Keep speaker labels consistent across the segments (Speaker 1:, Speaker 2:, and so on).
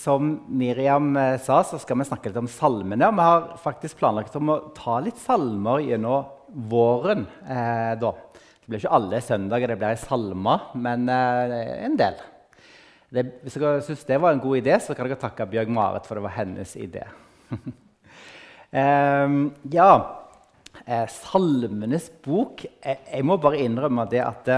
Speaker 1: som Miriam eh, sa, så skal vi snakke litt om salmene. Og vi har faktisk planlagt om å ta litt salmer gjennom våren. Eh, da. Det blir ikke alle søndager det blir salmer, men eh, en del. Det, hvis dere syns det var en god idé, så kan dere takke Bjørg Marit, for det var hennes idé. eh, ja, eh, Salmenes bok jeg, jeg, må bare innrømme det at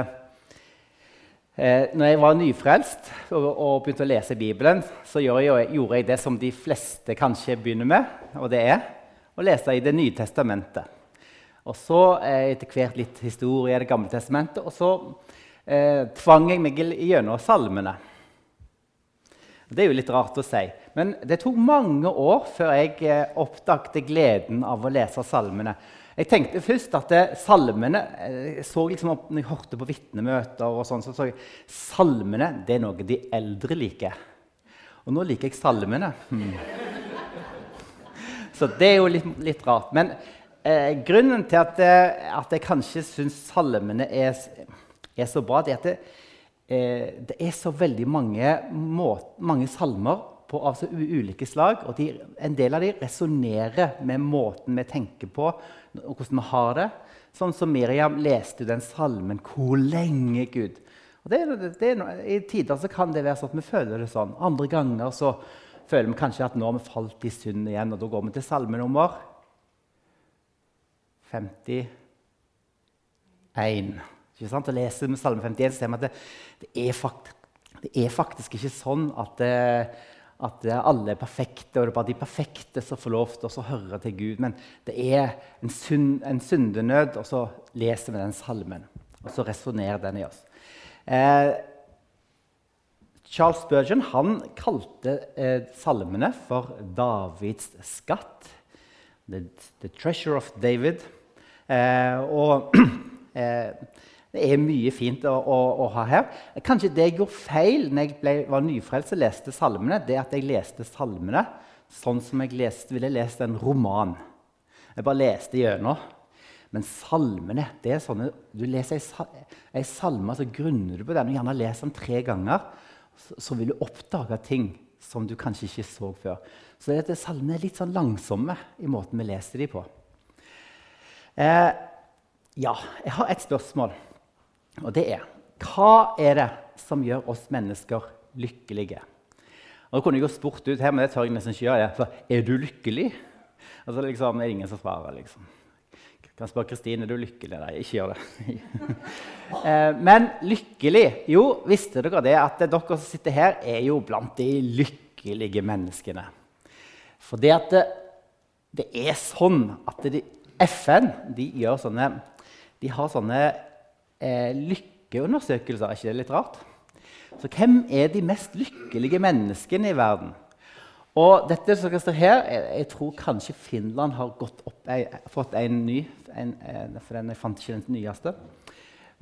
Speaker 1: Eh, når jeg var nyfrelst og, og, begynte å lese Bibelen, så gjorde jeg, gjorde jeg, det som de fleste kanskje begynner med, og det er å lese i Det nye testamentet. Og så eh, etter hvert litt historie i Det gamle testamentet, og så eh, tvang jeg meg gjennom salmene. Det er jo litt rart å si, men det tok mange år før jeg eh, oppdaget gleden av å lese salmene. Jeg tenkte først at det, salmene jeg eh, så liksom når jeg hørte på vitnemøter, og sånn, så så jeg salmene det er noe de eldre liker. Og nå liker jeg salmene. Hmm. Så det er jo litt, litt rart. Men eh, grunnen til at, eh, at, jeg kanskje syns salmene er, er, så bra, det er at det, eh, det er så veldig mange, må, mange salmer på, av så ulike slag. Og de, en del av dem resonnerer med måten vi tenker på, og hvordan vi har det. Sånn som Miriam leste den salmen 'Hvor lenge, Gud'? Det, det, I tider kan det være sånn at vi føler det sånn. Andre ganger så føler vi kanskje at nå har vi falt i synd igjen. Og da går vi til salmenummer 51. Ikke sant? Og leser vi salme 51, så ser vi at det, det, er faktisk, det, er faktisk, ikke sånn at det, at alle er perfekte, og det er bare de perfekte som får lov til å høre til Gud. Men det er en, synd, en syndenød, og så leser vi den salmen. Og så resonnerer den i oss. Eh, Charles Spurgeon han kalte eh, salmene for Davids skatt. The, the treasure of David. Eh, og eh, det er mye fint å, å, å, ha her. Kanskje det jeg gjorde feil når jeg ble, var nyfrelst og leste salmene, det at jeg leste salmene sånn som jeg leste, ville lest en roman. Jeg bare leste gjennom. Men salmene det er sånne, Du leser ei salme, så grunner du på den. og Gjerne leser den tre ganger. Så, så, vil du oppdage ting som du kanskje ikke så før. Så dette salmene er litt sånn langsomme i måten vi leser dem på. Eh, ja, jeg har et spørsmål. Og det er hva er det som gjør oss mennesker lykkelige? Og Da kunne jeg jo spurt ut her, men det tør jeg nesten ikke gjøre. For er du lykkelig? Og så liksom, er ingen som svarer. liksom. Jeg kan spørre Kristine er du lykkelig. Nei, ikke gjør det. Eh, men lykkelig Jo, visste dere det at dere som sitter her, er jo blant de lykkelige menneskene. For det at det, det er sånn at de, FN de, sånne, de har sånne eh, lykkeundersøkelser. Er ikke det litt rart? Så hvem er de mest lykkelige menneskene i verden? Og dette som står her, jeg, jeg, tror kanskje Finland har opp, jeg, fått en ny. En, en, for den, jeg fant ikke den nyeste.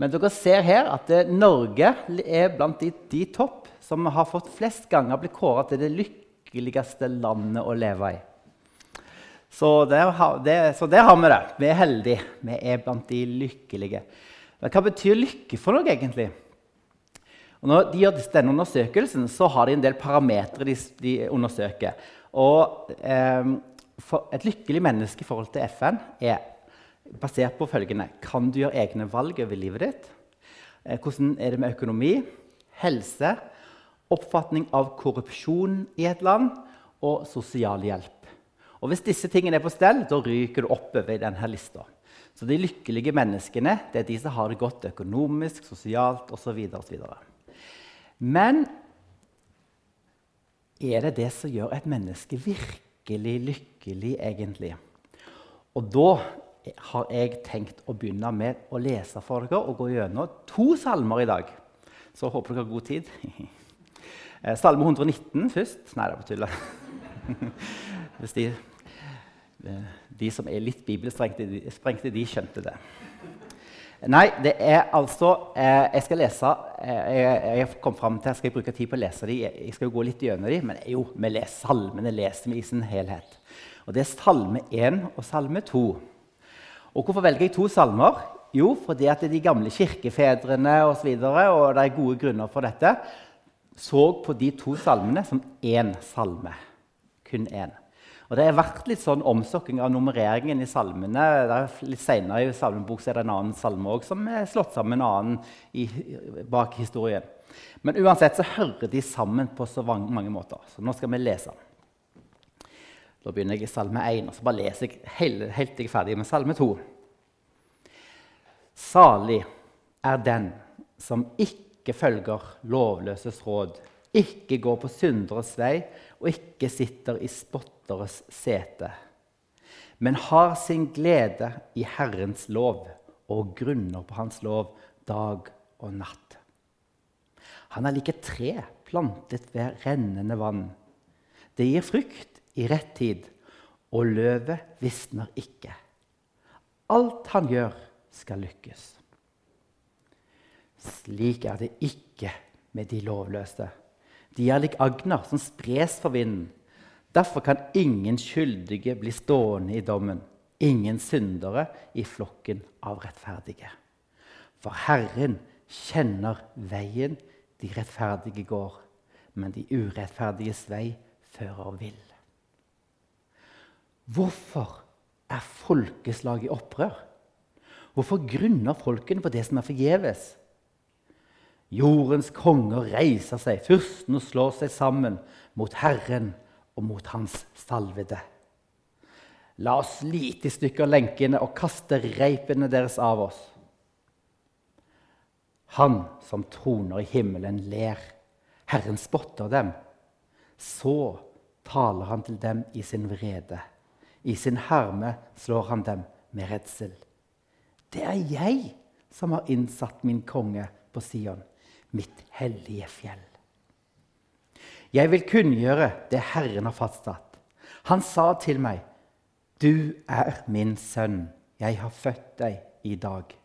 Speaker 1: Men dere ser her at det, Norge er blant de, de, topp som har fått flest ganger blitt kåret til det lykkeligste landet å leve i. Så der, det, så der har vi det. Vi er heldige. Vi er blant de lykkelige. Men hva betyr lykke for noe, egentlig? Og når de gjør denne undersøkelsen, så har de en del parametere de, de, undersøker. Og eh, Et lykkelig menneske i forhold til FN er basert på følgende Kan du gjøre egne valg over livet ditt? Eh, hvordan er det med økonomi, helse, oppfatning av korrupsjon i et land og sosialhjelp? Og Hvis disse tingene er på stell, da ryker du oppover i denne lista. Så de lykkelige menneskene det er de som har det godt økonomisk, sosialt osv. Men er det det som gjør et menneske virkelig lykkelig, egentlig? Og da har jeg tenkt å begynne med å lese for dere og gå gjennom to salmer i dag. Så håper dere har god tid. Eh, salme 119 først. Nei, det på tull. Hvis de de som er litt bibelsprengte, de, de skjønte det. Nei, det er altså eh, Jeg skal lese eh, jeg, jeg kom frem til, at jeg skal bruke tid på å lese dem. Jeg skal jo gå litt gjennom dem, men jo, vi leser salmene leser vi i sin helhet. Og Det er Salme 1 og Salme 2. Og Hvorfor velger jeg to salmer? Jo, fordi at de gamle kirkefedrene og, så videre, og det er gode grunner for dette, så på de to salmene som én salme. Kun én. Og Det har vært litt sånn omsokking av nummereringen i salmene. litt Senere i salmebok er det en annen salme også, som er slått sammen med en annen bak historien. Men uansett så hører de sammen på så mange måter. Så nå skal vi lese. Da begynner jeg i salme 1, og så bare leser jeg helt, helt til jeg er ferdig med salme 2. Salig er den som ikke følger lovløses råd, ikke går på synderes vei og ikke sitter i spotteres sete, men har sin glede i Herrens lov og grunner på Hans lov dag og natt. Han er like tre plantet ved rennende vann. Det gir frukt i rett tid, og løvet visner ikke. Alt han gjør, skal lykkes. Slik er det ikke med de lovløse. De er lik agner som spres for vinden. Derfor kan ingen skyldige bli stående i dommen, ingen syndere i flokken av rettferdige. For Herren kjenner veien de rettferdige går, men de urettferdiges vei fører vill. Hvorfor er folkeslag i opprør? Hvorfor grunner folkene på det som er forgjeves? Jordens konger reiser seg, fyrstene slår seg sammen mot Herren og mot Hans salvede. La oss slite i stykker lenkene og kaste reipene deres av oss. Han som troner i himmelen, ler. Herren spotter dem. Så taler han til dem i sin vrede. I sin herme slår han dem med redsel. Det er jeg som har innsatt min konge på Sion, mitt hellige fjell. Jeg vil kunngjøre det Herren har fastsatt. Han sa til meg, 'Du er min sønn. Jeg har født deg i dag.'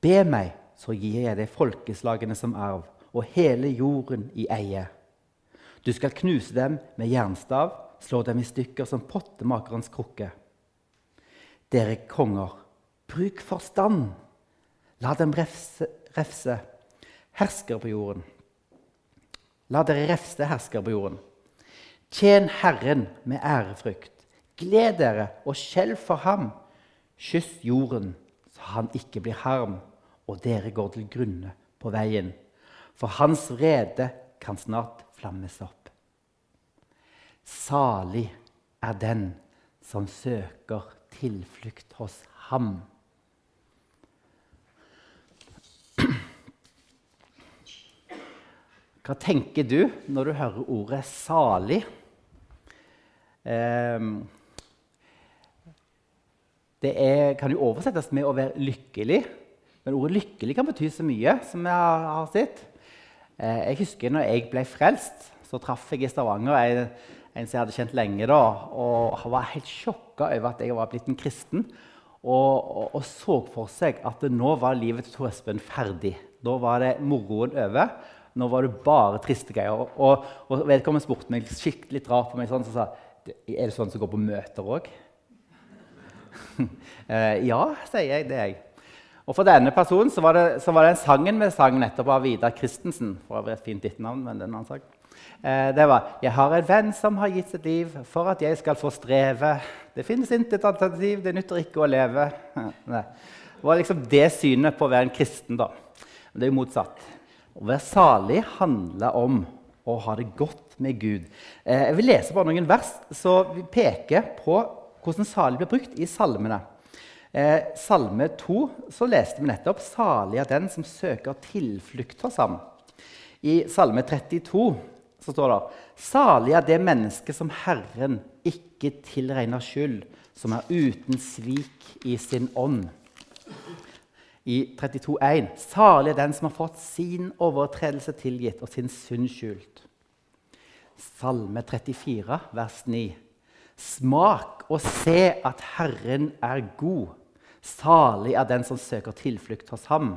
Speaker 1: Be meg, så gir jeg deg folkeslagene som arv og hele jorden i eie. Du skal knuse dem med jernstav slå dem i stykker som pottemakerens krukke. Dere konger, bruk forstand. La dem refse, refse hersker på jorden. La dere refse hersker på jorden. Tjen Herren med ærefrykt. Gled dere og skjelv for ham. Kyss jorden, så han ikke blir harm, og dere går til grunne på veien. For hans vrede kan snart flammes opp. Salig er den som søker tilflukt hos ham. Hva tenker du når du hører ordet 'salig'? Ehm, det er, kan jo oversettes med å være lykkelig. Men ordet 'lykkelig' kan bety så mye. som Jeg har sett. Eh, jeg husker når jeg ble frelst, så traff jeg i Stavanger en, en som jeg hadde kjent lenge. da, og Han var helt sjokka over at jeg var blitt en kristen. Og, og, og så for seg at nå var livet til Tor Espen ferdig. Da var det moroen over. Nå var det bare triste greier. Og, og vedkommende spurte meg skikkelig rart på meg sånn, så sa er det sånn som går på møter òg. Eh, ja, sier jeg. Det er jeg. Og for denne personen så var det, så var det en sangen vi sang nettopp av Vidar Christensen. For et fint etternavn, men det er en annen sak. Eh, det var 'Jeg har en venn som har gitt sitt liv for at jeg skal få streve'. 'Det finnes intet alternativ, det nytter ikke å leve'. Det var liksom det synet på å være en kristen. da. Men Det er jo motsatt. Å være salig handler om å ha det godt med Gud. Eh, jeg vil lese bare noen vers som peker på hvordan salig blir brukt i salmene. Eh, salme 2 så leste vi nettopp 'Salig er den som søker tilflukt hos ham'. I Salme 32 så står det Salig er det mennesket som Herren ikke tilregner skyld, som er uten svik i sin ånd. I 32,1.: Salig er den som har fått sin overtredelse tilgitt og sin synd skjult. Salme 34, vers 9. Smak og se at Herren er god. Salig er den som søker tilflukt hos ham.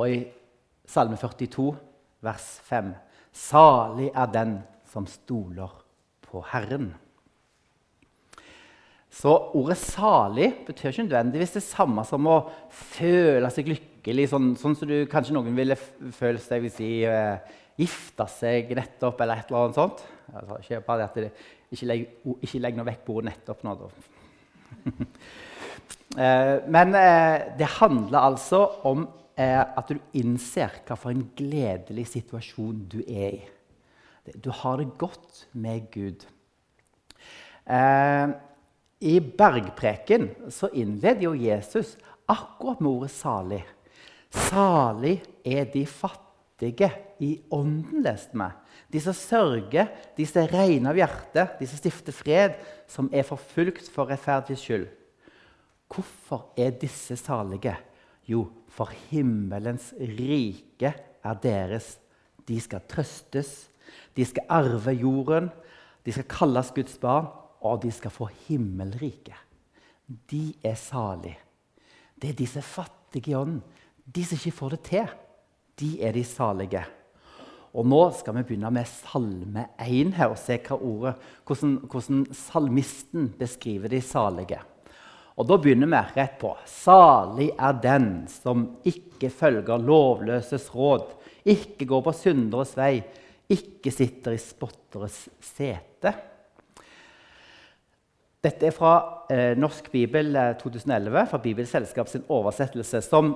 Speaker 1: Og i Salme 42, vers 5. Salig er den som stoler på Herren. Så ordet 'salig' betyr ikke nødvendigvis det samme som å føle seg lykkelig, sånn, sånn som du, kanskje noen ville føle seg hvis de eh, gifte seg nettopp, eller et eller annet sånt. Altså, ikke bare at det, ikke legg, ikke legg noe vekk på ordet 'nettopp' nå, da. eh, men eh, det handler altså om eh, at du innser hva for en gledelig situasjon du er i. Du har det godt med Gud. Eh, I bergpreken så innleder jo Jesus akkurat med ordet 'salig'. Salig er de fattige i ånden, leste vi. De som sørger, de som er rene av hjerte, de som stifter fred, som er forfulgt for rettferdig skyld. Hvorfor er disse salige? Jo, for himmelens rike er deres. De skal trøstes, de skal arve jorden, de skal kalles Guds barn, og de skal få himmelriket. De er salige. Det er er fattige i ånden. De som ikke får det til, de er de salige. Og Nå skal vi begynne med Salme 1 her, og se ordet, hvordan, hvordan salmisten beskriver de salige. Og Da begynner vi rett på. Salig er den som ikke følger lovløses råd, ikke går på synderes vei, ikke sitter i spotteres sete. Dette er fra eh, Norsk bibel 2011, eh, fra Bibelselskap sin oversettelse, som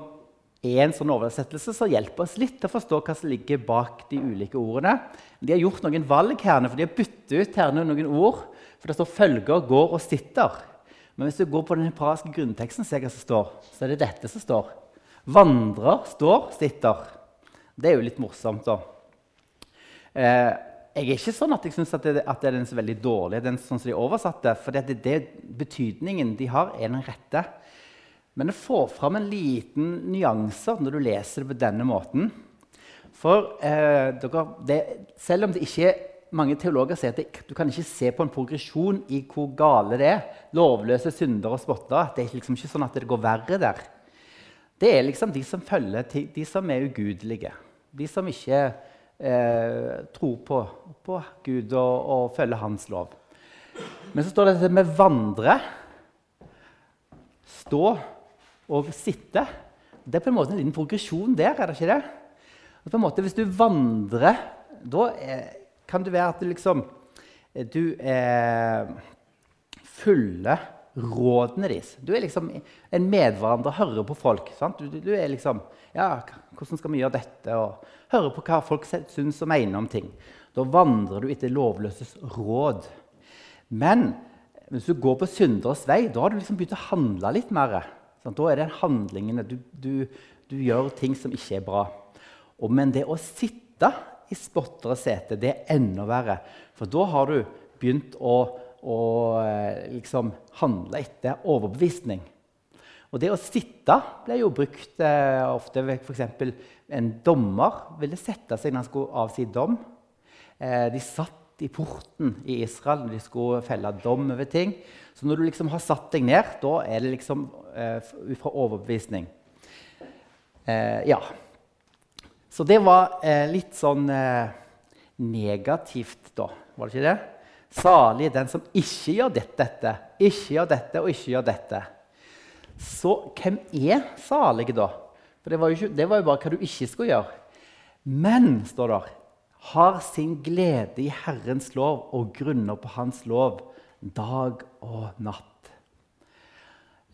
Speaker 1: er en sånn oversettelse som hjelper oss litt til å forstå hva som ligger bak de ulike ordene. De har gjort noen valg her, for de har byttet ut her noen ord. For det står 'følger', 'går' og 'sitter'. Men hvis du går på den hebraiske grunnteksten, ser hva som står, så er det dette som står. 'Vandrer' står, 'sitter'. Det er jo litt morsomt, da. Eh, jeg er ikke sånn at jeg syns at, at, den er så veldig dårlig, den sånn som de oversatte, for det, det, betydningen de har, er den rette. Men det får fram en liten nyanser når du leser det på denne måten. For eh, dere, det, selv om det ikke er mange teologer sier at det, du kan ikke se på en progresjon i hvor gale det er. Lovløse syndere og spottere. Det er liksom ikke sånn at det går verre der. Det er liksom de som følger, de som er ugudelige. De som ikke eh, tro på, på Gud og, og, følge Hans lov. Men så står det at vi vandrer, stå og sitte. Det er på en måte en liten progresjon der. er det ikke det? Og på en måte, Hvis du vandrer, da eh, kan det være at du liksom du eh, følger rådene deres. Du er liksom en medvandrer, hører på folk. Du, du, er liksom Ja, hvordan skal vi gjøre dette? Og hører på hva folk syns og mener om ting. Da vandrer du etter lovløses råd. Men hvis du går på synderes vei, da har du liksom begynt å handle litt mer. Sant? da er det handlingene du, du, du, gjør ting som ikke er bra. Og, men det å sitte i spotteres sete, det er enda verre. For da har du begynt å og eh, liksom handle etter overbevisning. Og det å sitte ble jo brukt eh, ofte ved f.eks. en dommer ville sette seg når han skulle avsi dom. Eh, de satt i porten i Israel når de skulle felle dom over ting. Så når du liksom har satt deg ned, da er det liksom ut fra overbevisning. Ja. Så det var litt sånn negativt, da. Var det ikke det? Salig er den som ikke gjør dette, dette, ikke gjør dette og ikke gjør dette. Så hvem er salig, da? For det var, jo, ikke, det var jo bare hva du ikke skulle gjøre. Men, står det, har sin glede i Herrens lov og grunner på Hans lov dag og natt.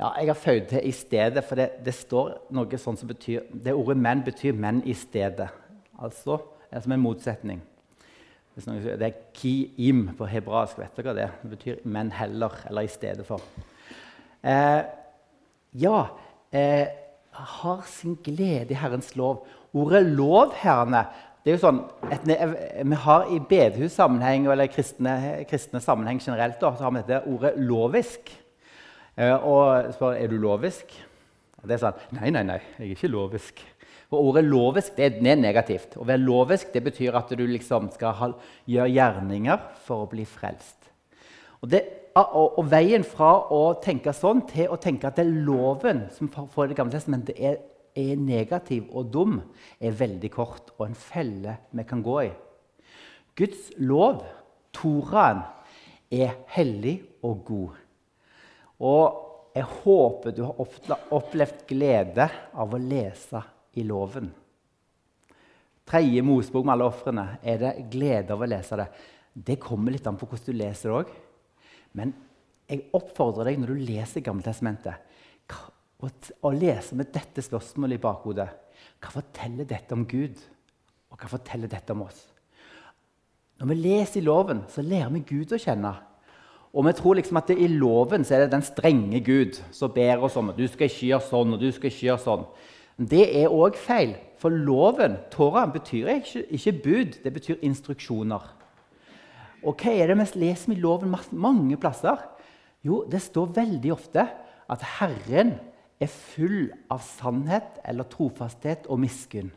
Speaker 1: Ja, jeg har føyd til 'i stedet', for det, det, står noe sånn som betyr Det ordet 'menn' betyr 'menn i stedet'. Altså som en motsetning. Det er ki-im på hebraisk. vet dere det? Det betyr 'men heller' eller 'i stedet for'. Eh, ja eh, Har sin glede i Herrens lov. Ordet 'lov' herrene, det er jo sånn, et, Vi har i bedehussammenheng eller kristne, kristne sammenheng generelt da, så har vi dette ordet 'lovisk'. Eh, og spør er du lovisk. Det er sånn Nei, nei, nei, jeg er ikke lovisk. Og Ordet lovisk det er negativt. Å være lovisk det betyr at du liksom skal gjøre gjerninger for å bli frelst. Og, det, og, og, Veien fra å tenke sånn til å tenke at det er loven som får Det gamle testamentet er, er negativ og dum, er veldig kort og en felle vi kan gå i. Guds lov, Toraen, er hellig og god. Og jeg håper du har opplevd glede av å lese i loven. Tredje Mosebok med alle ofrene er det glede av å lese det. Det kommer litt an på hvordan du leser det òg. Men jeg oppfordrer deg når du leser Gammeltestamentet, å lese med dette spørsmålet i bakhodet. Hva forteller dette om Gud, og hva forteller dette om oss? Når vi leser i loven, så lærer vi Gud å kjenne. Og vi tror liksom at I loven er det den strenge Gud som ber oss om at du skal ikke gjøre sånn og du skal ikke gjøre sånn. Det er òg feil. For loven, Torah, betyr ikke, ikke, bud, det betyr instruksjoner. Og hva er det vi leser i loven mange plasser? Jo, det står veldig ofte at Herren er full av sannhet eller trofasthet og miskunn.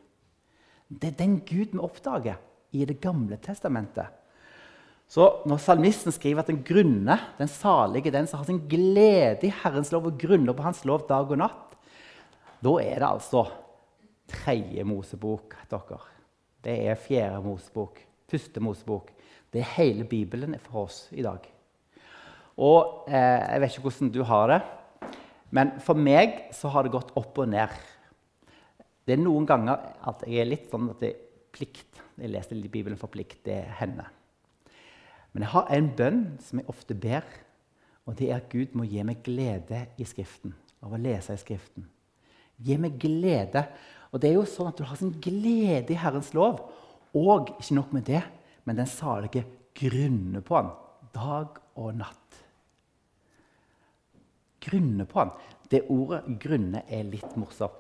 Speaker 1: Det er den Gud vi oppdager i Det gamle testamentet. Så når salmisten skriver at den grunne, den salige, den som har sin glede i Herrens lov og grunner på Hans lov dag og natt, da er det altså tredje Mosebok. dere. Det er fjerde Mosebok, første Mosebok. Det er hele Bibelen for oss i dag. Og eh, Jeg vet ikke hvordan du har det, men for meg så har det gått opp og ned. Det er noen ganger at jeg er litt sånn at det er plikt. Jeg leser Bibelen for plikt. Det er henne. Men jeg har en bønn som jeg ofte ber, og det er at Gud må gi meg glede i Skriften. Av å lese i Skriften. Gi meg glede og det er jo sånn at Du har sin glede i Herrens lov. Og ikke nok med det, men den salige grunner på han dag og natt. Grunne på han. Det ordet 'grunne' er litt morsomt.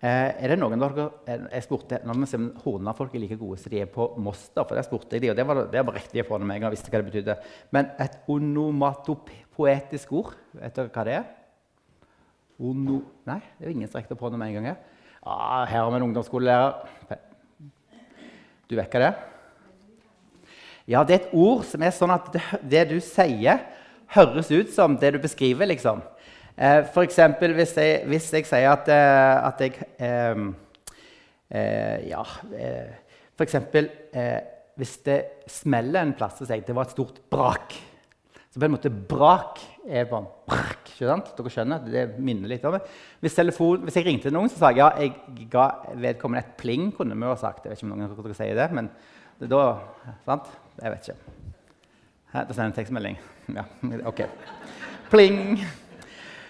Speaker 1: Eh, er det noen dere, eh, jeg spurte, når vi ser Hordaland-folk er like gode som de er på Moss. for det spurte jeg de, og det var, det var riktig for meg, jeg visste hva det betydde. Men et onomatopoetisk ord, vet dere hva det er? Ono, nei, det er ingen som rekte på det med en gang. Ah, her har vi en ungdomsskolelærer. Du hva det? Ja, det er et ord som er sånn at det, det du sier, høres ut som det du beskriver. liksom. Eh, F.eks. Hvis, hvis jeg sier at, eh, at jeg eh, eh, Ja eh, F.eks. Eh, hvis det smeller en plass, så sier jeg at det var et stort brak. Så på en måte brak er bare brak, ikke sant? Dere skjønner? Det minner litt om det. Hvis, telefon, hvis jeg ringte noen, så sa jeg ja, jeg ga vedkommende et pling. kunne vi ha sagt. Jeg vet ikke om noen av dere sier det, men det da sant? Jeg vet ikke. Da sender jeg en tekstmelding. Ja, ok. Pling!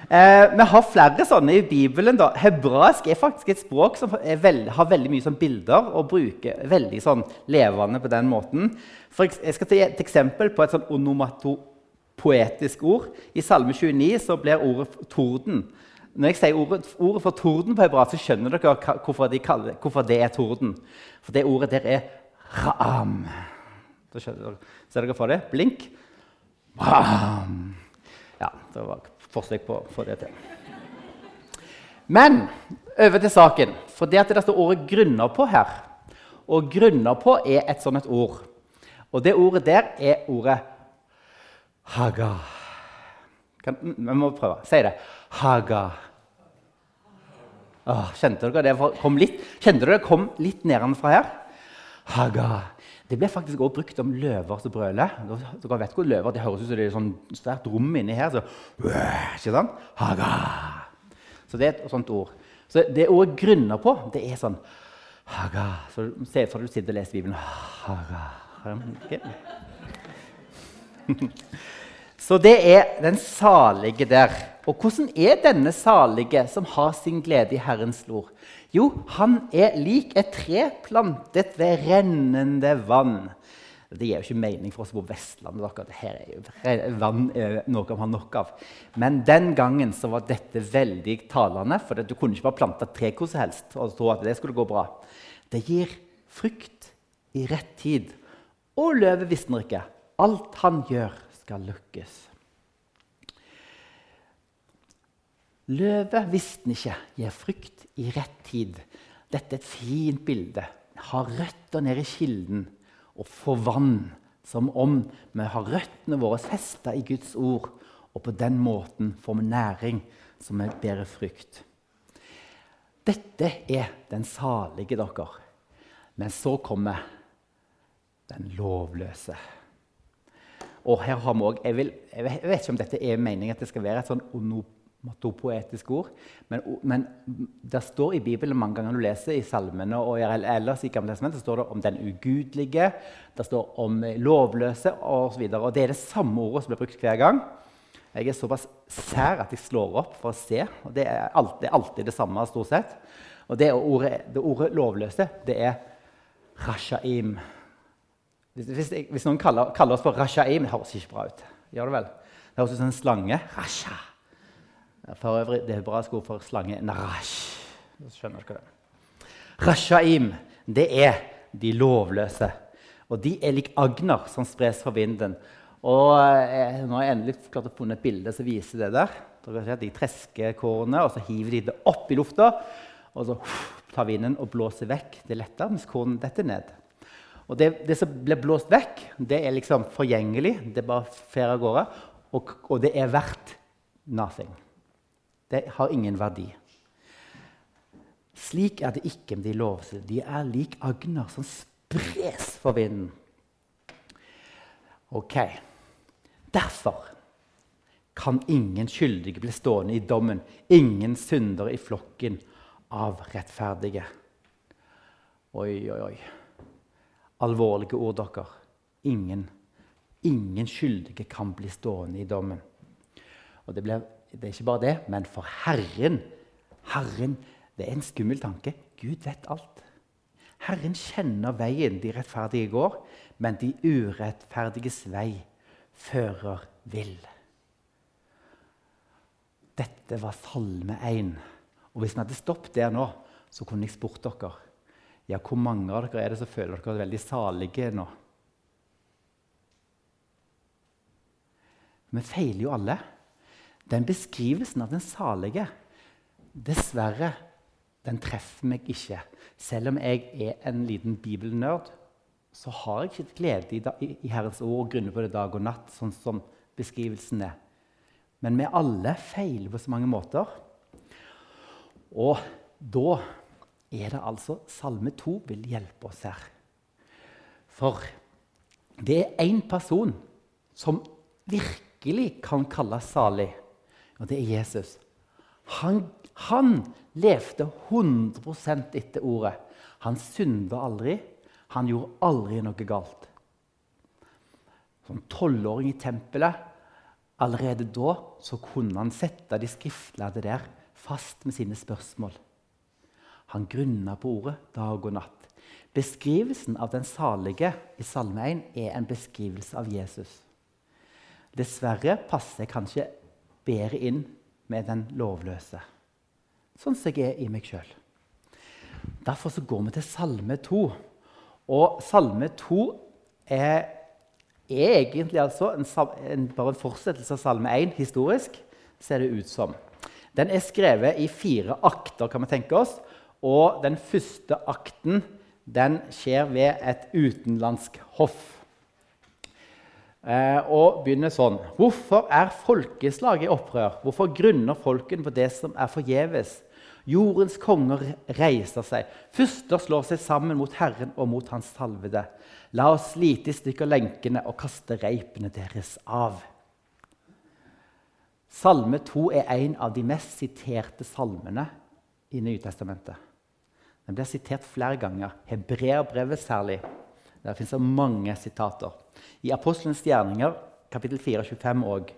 Speaker 1: Eh, vi har flere sånne i Bibelen. Da. Hebraisk er faktisk et språk som veld, har veldig mye sånn bilder og bruker veldig sånn levende på den måten. For jeg skal ta et eksempel på et sånn onomato poetisk ord. I Salme 29 så blir ordet torden. Når jeg sier ordet, ordet for torden på hebraisk, så skjønner dere hvorfor, de kaller, hvorfor, det er torden. For det ordet der er raam. Da dere. Ser dere for det? Blink. Raam. Ja, det var forsøk på å få det til. Men over til saken. For det at det står ordet 'grunner på' her. Og 'grunner på' er et sånt et ord. Og det ordet der er ordet Haga. Kan, vi må prøve. Si det. Haga. Åh, kjente dere det kom litt, kjente dere det kom litt nedenfra her? Haga. Det ble faktisk også brukt om løver som brøler. Dere vet hvor løver det høres ut som det er sånn svært rom inni her. Så, ikke sant? Haga. Så det er et sånt ord. Så det ordet grunner på, det er sånn Haga. Så Se for deg du sitter og leser Bibelen. Haga. Okay. Så det er den salige der. Og hvordan er denne salige som har sin glede i Herrens lor? Jo, han er lik et tre plantet ved rennende vann. Det gir jo ikke mening for oss på Vestlandet. Dere. Her er jo vann noe man har nok av. Men den gangen så var dette veldig talende. For du kunne ikke bare plante tre hvor som helst og tro at det skulle gå bra. Det gir frukt i rett tid. Og løvet visner ikke. Alt han gjør, skal lykkes. Løvet visste ikke, gir frykt i rett tid. Dette er et fint bilde. Ha røtter ned i kilden og få vann, som om vi har røttene våre festa i Guds ord. Og på den måten får vi næring som vi bærer frykt. Dette er den salige dere. Men så kommer den lovløse. Og her har vi også, jeg, jeg, vet ikke om dette er meningen at det skal være et sånn onomatopoetisk ord, men, men, det står i Bibelen mange ganger når du leser i salmene og ellers i Gamle Testamentet, står det om den ugudelige, det står om lovløse osv. Det er det samme ordet som blir brukt hver gang. Jeg er såpass sær at jeg slår opp for å se. og Det er alltid det, er alltid det samme. stort sett. Og det ordet, det ordet lovløse, det er rashaim. Hvis, hvis, noen kaller, kaller, oss for rashaim Det høres ikke bra ut. Gjør det vel? Det høres ut som en slange. Rasha. For øvrig, det hebraiske ord for slange narash. Skjønner dere det? Rashaim, det er de lovløse. Og de er lik agner som spres for vinden. Og eh, nå har jeg endelig klart å funne et bilde som viser det der. De tresker kornet, og så hiver de det opp i lufta. Og så tar vinden og blåser vekk det lette, mens kornet detter ned. Og det, det, som blir blåst vekk, det er liksom forgjengelig. Det bare fer av gårde. Og, og, det er verdt nothing. Det har ingen verdi. Slik er det ikke med de lovede. De er lik agner som spres for vinden. Ok. Derfor kan ingen skyldige bli stående i dommen, ingen syndere i flokken av rettferdige. Oi, oi, oi alvorlige ord, dere. Ingen, ingen skyldige kan bli stående i dommen. Og det, blir, det, er ikke bare det, men for Herren Herren, Det er en skummel tanke. Gud vet alt. Herren kjenner veien de rettferdige går, men de urettferdiges vei fører vill. Dette var Salme 1. Og Hvis vi hadde stoppet der nå, så kunne jeg spurt dere ja, hvor mange av dere er det som føler dere veldig salige nå? Vi feiler jo alle. Den beskrivelsen av den salige Dessverre, den treffer meg ikke. Selv om jeg er en liten bibelnerd, så har jeg ikke glede i, i Herrens ord og grunner på det dag og natt, sånn som beskrivelsen er. Men vi alle feiler på så mange måter. Og da er det altså Salme 2 vil hjelpe oss her. For det er én person som virkelig kan kalles salig, og det er Jesus. Han, han levde 100% etter ordet. Han synda aldri. Han gjorde aldri noe galt. Som tolvåring i tempelet Allerede da så kunne han sette de skriftlærde der fast med sine spørsmål. Han grunna på ordet dag og natt. Beskrivelsen av den salige i Salme 1 er en beskrivelse av Jesus. Dessverre passer jeg kanskje bedre inn med den lovløse, sånn som jeg er i meg sjøl. Derfor så går vi til Salme 2. Og Salme 2 er, er egentlig altså en, en, bare en fortsettelse av Salme 1 historisk, ser det ut som. Den er skrevet i fire akter, kan vi tenke oss. Og den første akten den skjer ved et utenlandsk hoff. Eh, og begynner sånn Hvorfor er folkeslaget i opprør? Hvorfor grunner folken på det som er forgjeves? Jordens konger reiser seg. Fyrster slår seg sammen mot Herren og mot Hans salvede. La oss slite i stykker lenkene og kaste reipene deres av. Salme 2 er en av de mest siterte salmene i Nytestamentet. Den blir sitert flere ganger. Hebreerbrevet særlig. Der fins det mange sitater. I Apostelens gjerninger, kapittel 4, 25 òg.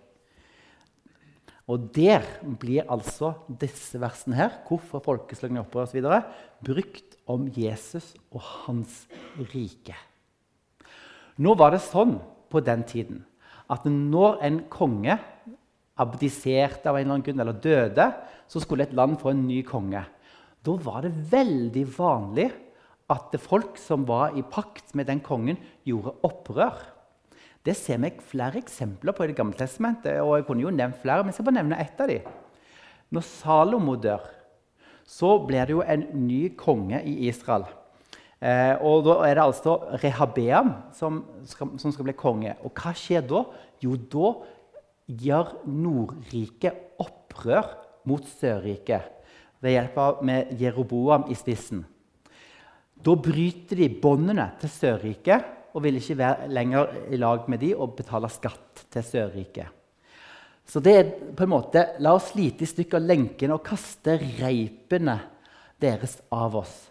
Speaker 1: Og der blir altså disse versene her, hvorfor folkeslagene opprør osv., brukt om Jesus og hans rike. Nå var det sånn på den tiden at når en konge abdiserte av en eller annen grunn eller døde, så skulle et land få en ny konge. Da var det veldig vanlig at folk som var i pakt med den kongen, gjorde opprør. Det ser vi flere eksempler på i Det gamle testamentet. og jeg kunne jo nevnt flere, men jeg skal bare nevne ett av dem. Når Salomo dør, så blir det jo en ny konge i Israel. Eh, og Da er det altså Rehabeam som skal, som skal bli konge. Og hva skjer da? Jo, da gjør Nordriket opprør mot Sørriket ved hjelp av med Jeroboam i spissen. Da bryter de båndene til Sørriket og vil ikke være lenger i lag med de og betale skatt til Sørriket. Så det er på en måte La oss slite i stykker lenkene og kaste reipene deres av oss.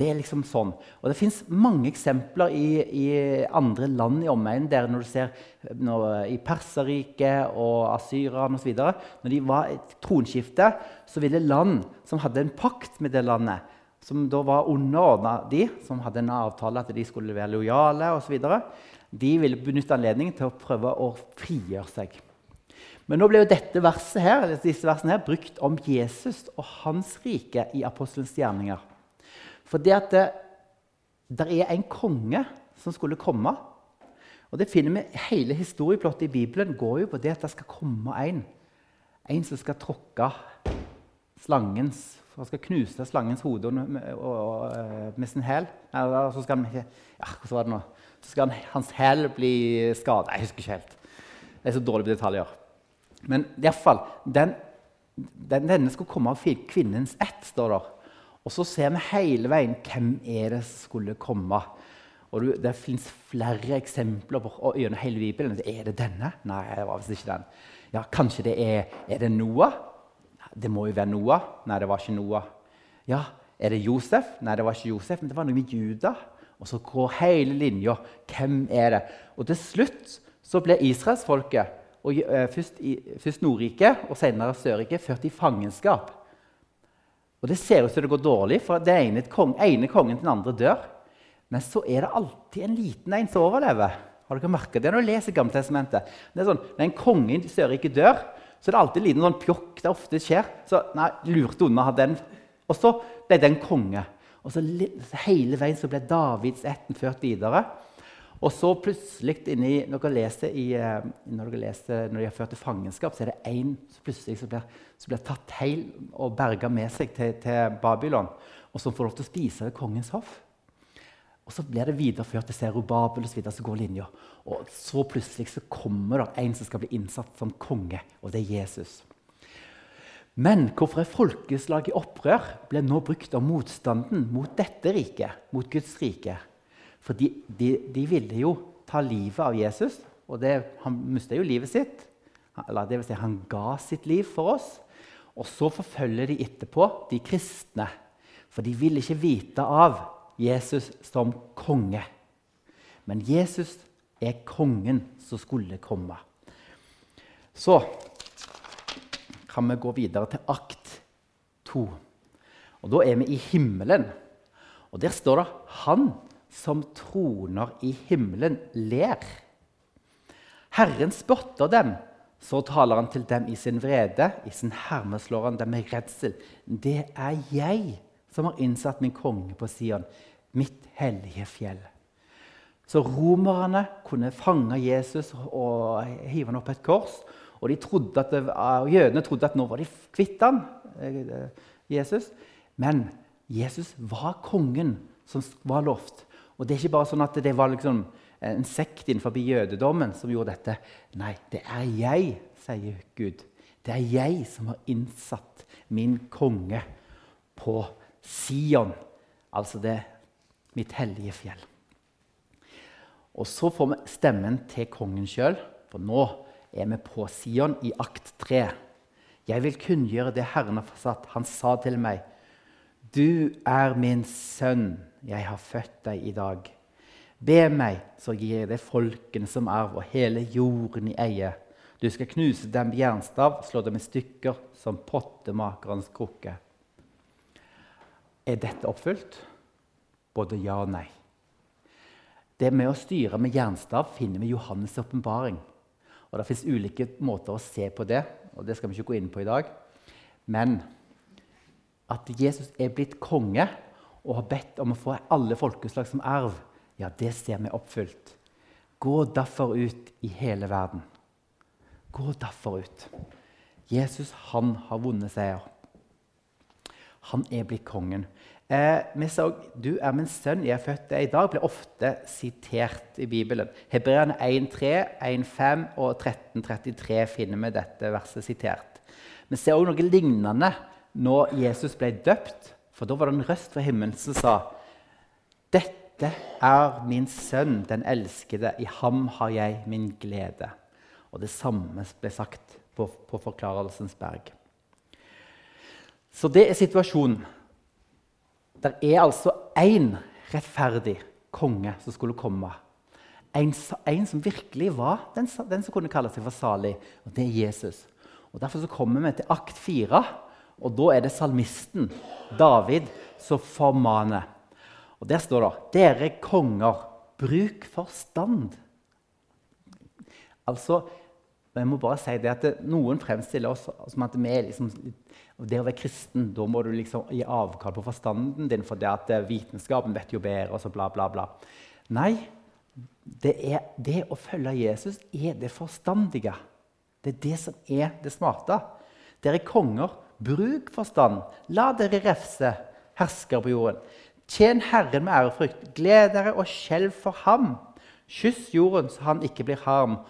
Speaker 1: Det er liksom sånn. Og det fins mange eksempler i, i, andre land i omegnen. der Når du ser når, i Perserriket og Asyrerne osv. Når de var et tronskifte, så ville land som hadde en pakt med det landet, som da var underordna de, som hadde en avtale at de skulle være lojale osv., de ville benytte anledningen til å prøve å frigjøre seg. Men nå ble jo dette verset her, disse versene her brukt om Jesus og hans rike i apostelens gjerninger. For det at det, der er en konge som skulle komme. Og det finner vi Hele historieplottet i Bibelen går jo på det at det skal komme en. En som skal tråkke slangens Han skal knuse slangens hode med, med sin hæl. Så skal, han, ja, så skal hans hæl bli skada. Jeg husker ikke helt. Det er så dårlig på detaljer. Men iallfall den, den, Denne skulle komme av kvinnens ett, står der. Og så ser vi hele veien hvem er det som skulle komme. Og Det fins flere eksempler på, gjennom hele Bibelen. Er det denne? Nei, det var visst ikke den. Ja, Kanskje det er, er det Noah? Det må jo være Noah. Nei, det var ikke Noah. Ja, Er det Josef? Nei, det var ikke Josef, men det var noe med Juda. Og så går hele linja. Hvem er det? Og til slutt så ble israelsfolket uh, først, først Nordriket og senere Sørriket ført i fangenskap. Og Det ser ut som det går dårlig, for det ene, kong, ene kongen til den andre dør. Men så er det alltid en liten en som overlever. Har dere merket det når du leser Gammeltestamentet? Det er sånn, Når en konge i Sørriket dør, så er det alltid en liten sånn pjokk. det ofte skjer. Så nei, lurte unna den. Og så ble den konge. Og så Hele veien så ble Davids ætten ført videre. Og så plutselig inni, når dere leser, i, eh, når, dere leser når de har ført til fangenskap, så er det én som plutselig så blir, så blir, tatt heil og berga med seg til, til, Babylon, og som får lov til å spise ved kongens hoff. Og Så blir det videreført til Serubabel og så, så går linja. Og så plutselig så kommer det en som skal bli innsatt som konge, og det er Jesus. Men hvorfor er folkeslag i opprør ble nå brukt av motstanden mot dette riket, mot Guds rike? For de, de, de, ville jo ta livet av Jesus, og det, han mista jo livet sitt. Eller det vil si, han ga sitt liv for oss. Og så forfølger de etterpå de kristne. For de ville ikke vite av Jesus som konge. Men Jesus er kongen som skulle komme. Så kan vi gå videre til akt 2. Og Da er vi i himmelen. Og Der står det 'Han som troner i himmelen, ler. Herren spotter dem, så taler han til dem i sin vrede. I sin herme slår han dem med redsel. Det er jeg som har innsatt min konge på Sion, mitt hellige fjell. Så romerne kunne fange Jesus og hive han opp et kors. Og de trodde at det, jødene trodde at nå var de kvitt ham, eh, Jesus. Men Jesus var kongen som var lovt. Og det er ikke bare sånn at det var liksom en sekt innenfor jødedommen som gjorde dette. Nei, det er jeg, sier Gud. Det er jeg som har innsatt min konge på Sion, altså det mitt hellige fjell. Og så får vi stemmen til kongen sjøl, for nå er vi på Sion i akt 3. Jeg vil kunngjøre det Herren har forsatt. Han sa til meg, 'Du er min sønn.' 'Jeg har født deg i dag.' Be meg, så gir jeg deg folkene som arv og hele jorden i eie. Du skal knuse dem med jernstav, slå dem i stykker som pottemakerens krukke. Er dette oppfylt? Både ja og nei. Det med å styre med jernstav finner vi Johannes' åpenbaring. Det fins ulike måter å se på det, og det skal vi ikke gå inn på i dag. Men at Jesus er blitt konge, og har bedt om å få alle folkeslag som arv, ja, det ser vi oppfylt. Gå derfor ut i hele verden. Gå derfor ut. Jesus han har vunnet seier. Han er blitt kongen. Eh, vi så, 'Du er min sønn, jeg er født deg i dag' blir ofte sitert i Bibelen. Hebreerne 1.3, 1.5 og 13.33 finner vi dette verset sitert. Vi ser òg noe lignende når Jesus ble døpt. For da var det en røst fra himmelen som sa dette er min sønn, den elskede. I ham har jeg min glede. Og det samme ble sagt på, på Forklarelsens berg. Så det er situasjonen. Det er altså én rettferdig konge som skulle komme. En, en som virkelig var den, den, som kunne kalle seg for salig. og Det er Jesus. Og Derfor så kommer vi til akt fire, og da er det salmisten David som formaner. Og Der står det 'Dere konger, bruk forstand'. Altså, jeg må bare si det at Noen fremstiller oss som at vi liksom, det å være kristen, da må du liksom gi avkall på forstanden din, for det at vitenskapen vet jo bedre, og så bla, bla, bla. Nei, det, er, det å følge Jesus er det forstandige. Det er det som er det smarte. Dere konger, bruk forstand. La dere refse herskere på jorden. Tjen Herren med ærefrykt. Gled dere og skjelv for ham. Kyss jorden så han ikke blir harm,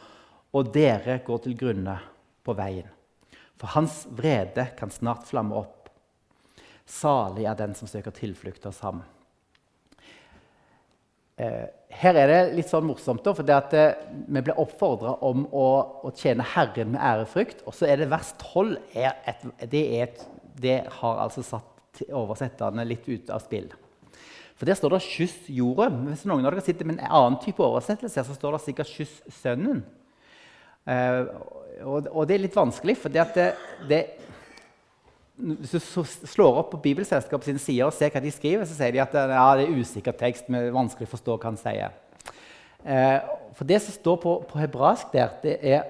Speaker 1: og dere går til grunne på veien. For hans vrede kan snart flamme opp. Salig er den som søker tilflukt hos ham. Eh, her er det litt sånn morsomt, for det at eh, vi blir oppfordra om å, å, tjene Herren med ærefrykt. Og så er det vers 12 er et, det, er et, det, har altså satt oversetterne litt ut av spill. For Der står det 'kyss jorden'. Hvis noen av dere sitter med en annen type oversettelse, så står det sikkert 'kyss sønnen'. Eh, og, og, det er litt vanskelig, for det, det, hvis du slår opp på Bibelselskapet sine sider og ser hva de skriver, så sier de at ja, det er usikker tekst. Men vanskelig å forstå hva han sier. Eh, for det som står på, på hebraisk der, det, er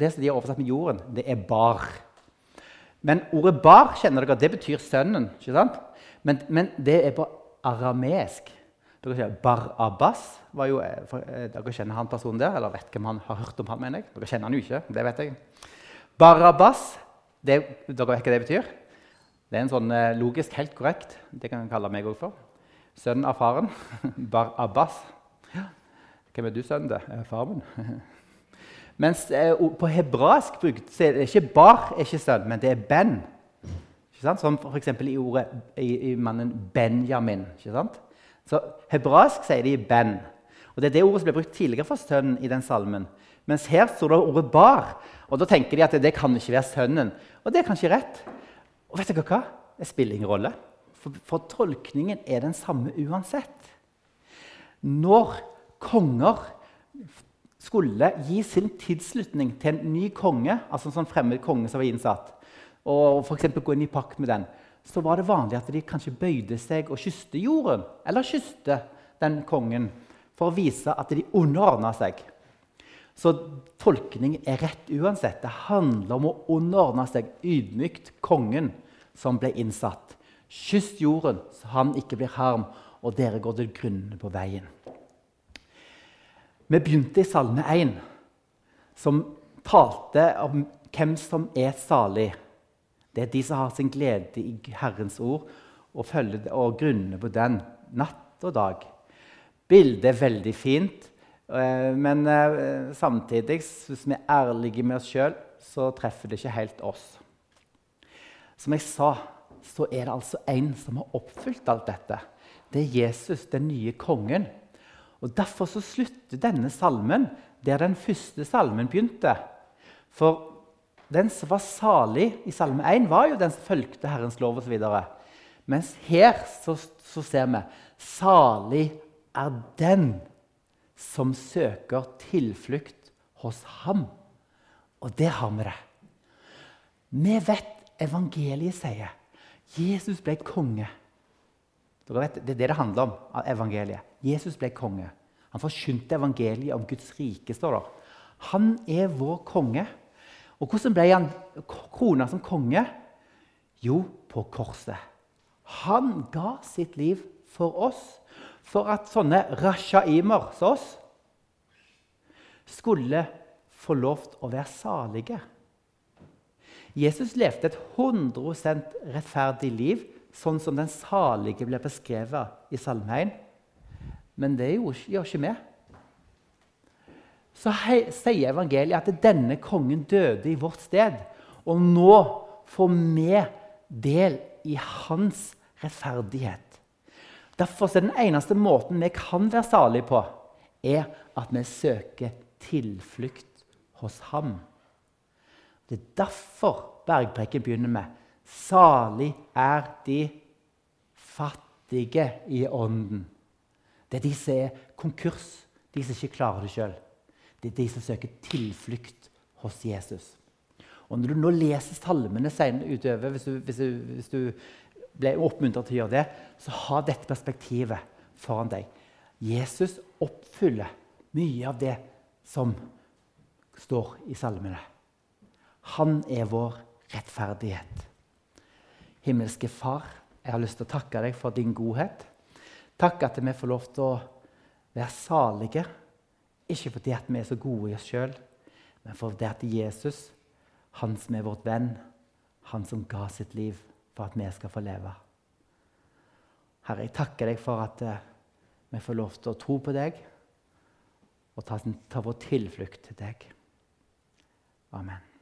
Speaker 1: det som de har oversatt med jorden, det er bar. Men ordet bar kjenner dere, det betyr sønnen. ikke sant? Men, men det er på arameisk. Bar Abbas var jo, eh, eh, Dere kjenner han personen der? Eller vet hvem han har hørt om han, mener jeg? Dere kjenner han jo ikke. det vet jeg. Bar Abbas, det, dere vet hva det betyr? Det er en sånn eh, logisk helt korrekt. Det kan en kalle meg òg for. Sønnen av faren. Bar Abbas. Hvem er du sønnen til? Far min. Mens eh, på hebraisk brukt så er det ikke bar, er ikke sønn, men det er ben. Ikke sant? Som f.eks. i ordet i, i, mannen Benjamin. Ikke sant? Så hebraisk sier de ben. Og Det er det ordet som ble brukt tidligere for sønnen i den salmen. Mens her står det ordet bar. Og Da tenker de at det kan ikke være sønnen. Og det er kanskje rett. Og vet dere hva? Det spiller ingen rolle. For, for tolkningen er den samme uansett. Når konger skulle gi sin tilslutning til en ny konge, altså en sånn fremmed konge som var innsatt, og for gå inn i pakt med den, så var det vanlig at de kanskje bøyde seg og kysste jorden. Eller kysste den kongen for å vise at de underordna seg. Så tolkningen er rett uansett. Det handler om å underordne seg ydmykt kongen som ble innsatt. Kyss jorden, så han ikke blir harm, og dere går til grunne på veien. Vi begynte i Salme 1, som talte om hvem som er salig. Det er de som har sin glede i Herrens ord og, følger, og grunner på den natt og dag. Bildet er veldig fint, eh, men eh, samtidig, hvis vi er ærlige med oss sjøl, så treffer det ikke helt oss. Som jeg sa, så er det altså en som har oppfylt alt dette. Det er Jesus, den nye kongen. Og Derfor så slutter denne salmen der den første salmen begynte. For den som var salig i salme 1, var jo den som fulgte Herrens lov osv. Mens her så, så ser vi salig er den som søker tilflukt hos ham. Og der har vi det. Vi vet evangeliet sier. Jesus ble konge. Vet, det er det det handler om. evangeliet. Jesus ble konge. Han forkynte evangeliet om Guds rike. står der. Han er vår konge. Og hvordan ble han krona som konge? Jo, på korset. Han ga sitt liv for oss, for at sånne rashaimer som oss skulle få lov til å være salige. Jesus levde et 100 rettferdig liv, sånn som den salige ble beskrevet i Salme 1. Men det gjør ikke vi. Så sier evangeliet at denne kongen døde i vårt sted. Og nå får vi del i hans rettferdighet. Derfor er den eneste måten vi kan være salige på, er at vi søker tilflukt hos ham. Det er derfor bergpreken begynner med 'Salig er de fattige i ånden'. Det er de som er konkurs, de som ikke klarer det sjøl. Det er de som søker tilflukt hos Jesus. Og Når du nå leser salmene senere utover, hvis du, hvis du, hvis du ble oppmuntret til å gjøre det, så ha dette perspektivet foran deg. Jesus oppfyller mye av det som står i salmene. Han er vår rettferdighet. Himmelske Far, jeg har lyst til å takke deg for din godhet. Takk at vi får lov til å være salige, ikke fordi vi er så gode i oss sjøl, men fordi at Jesus, han som er vårt venn, han som ga sitt liv for at vi skal få leve. Herre, jeg takker deg for at uh, vi får lov til å tro på deg og ta, ta vår tilflukt til deg. Amen.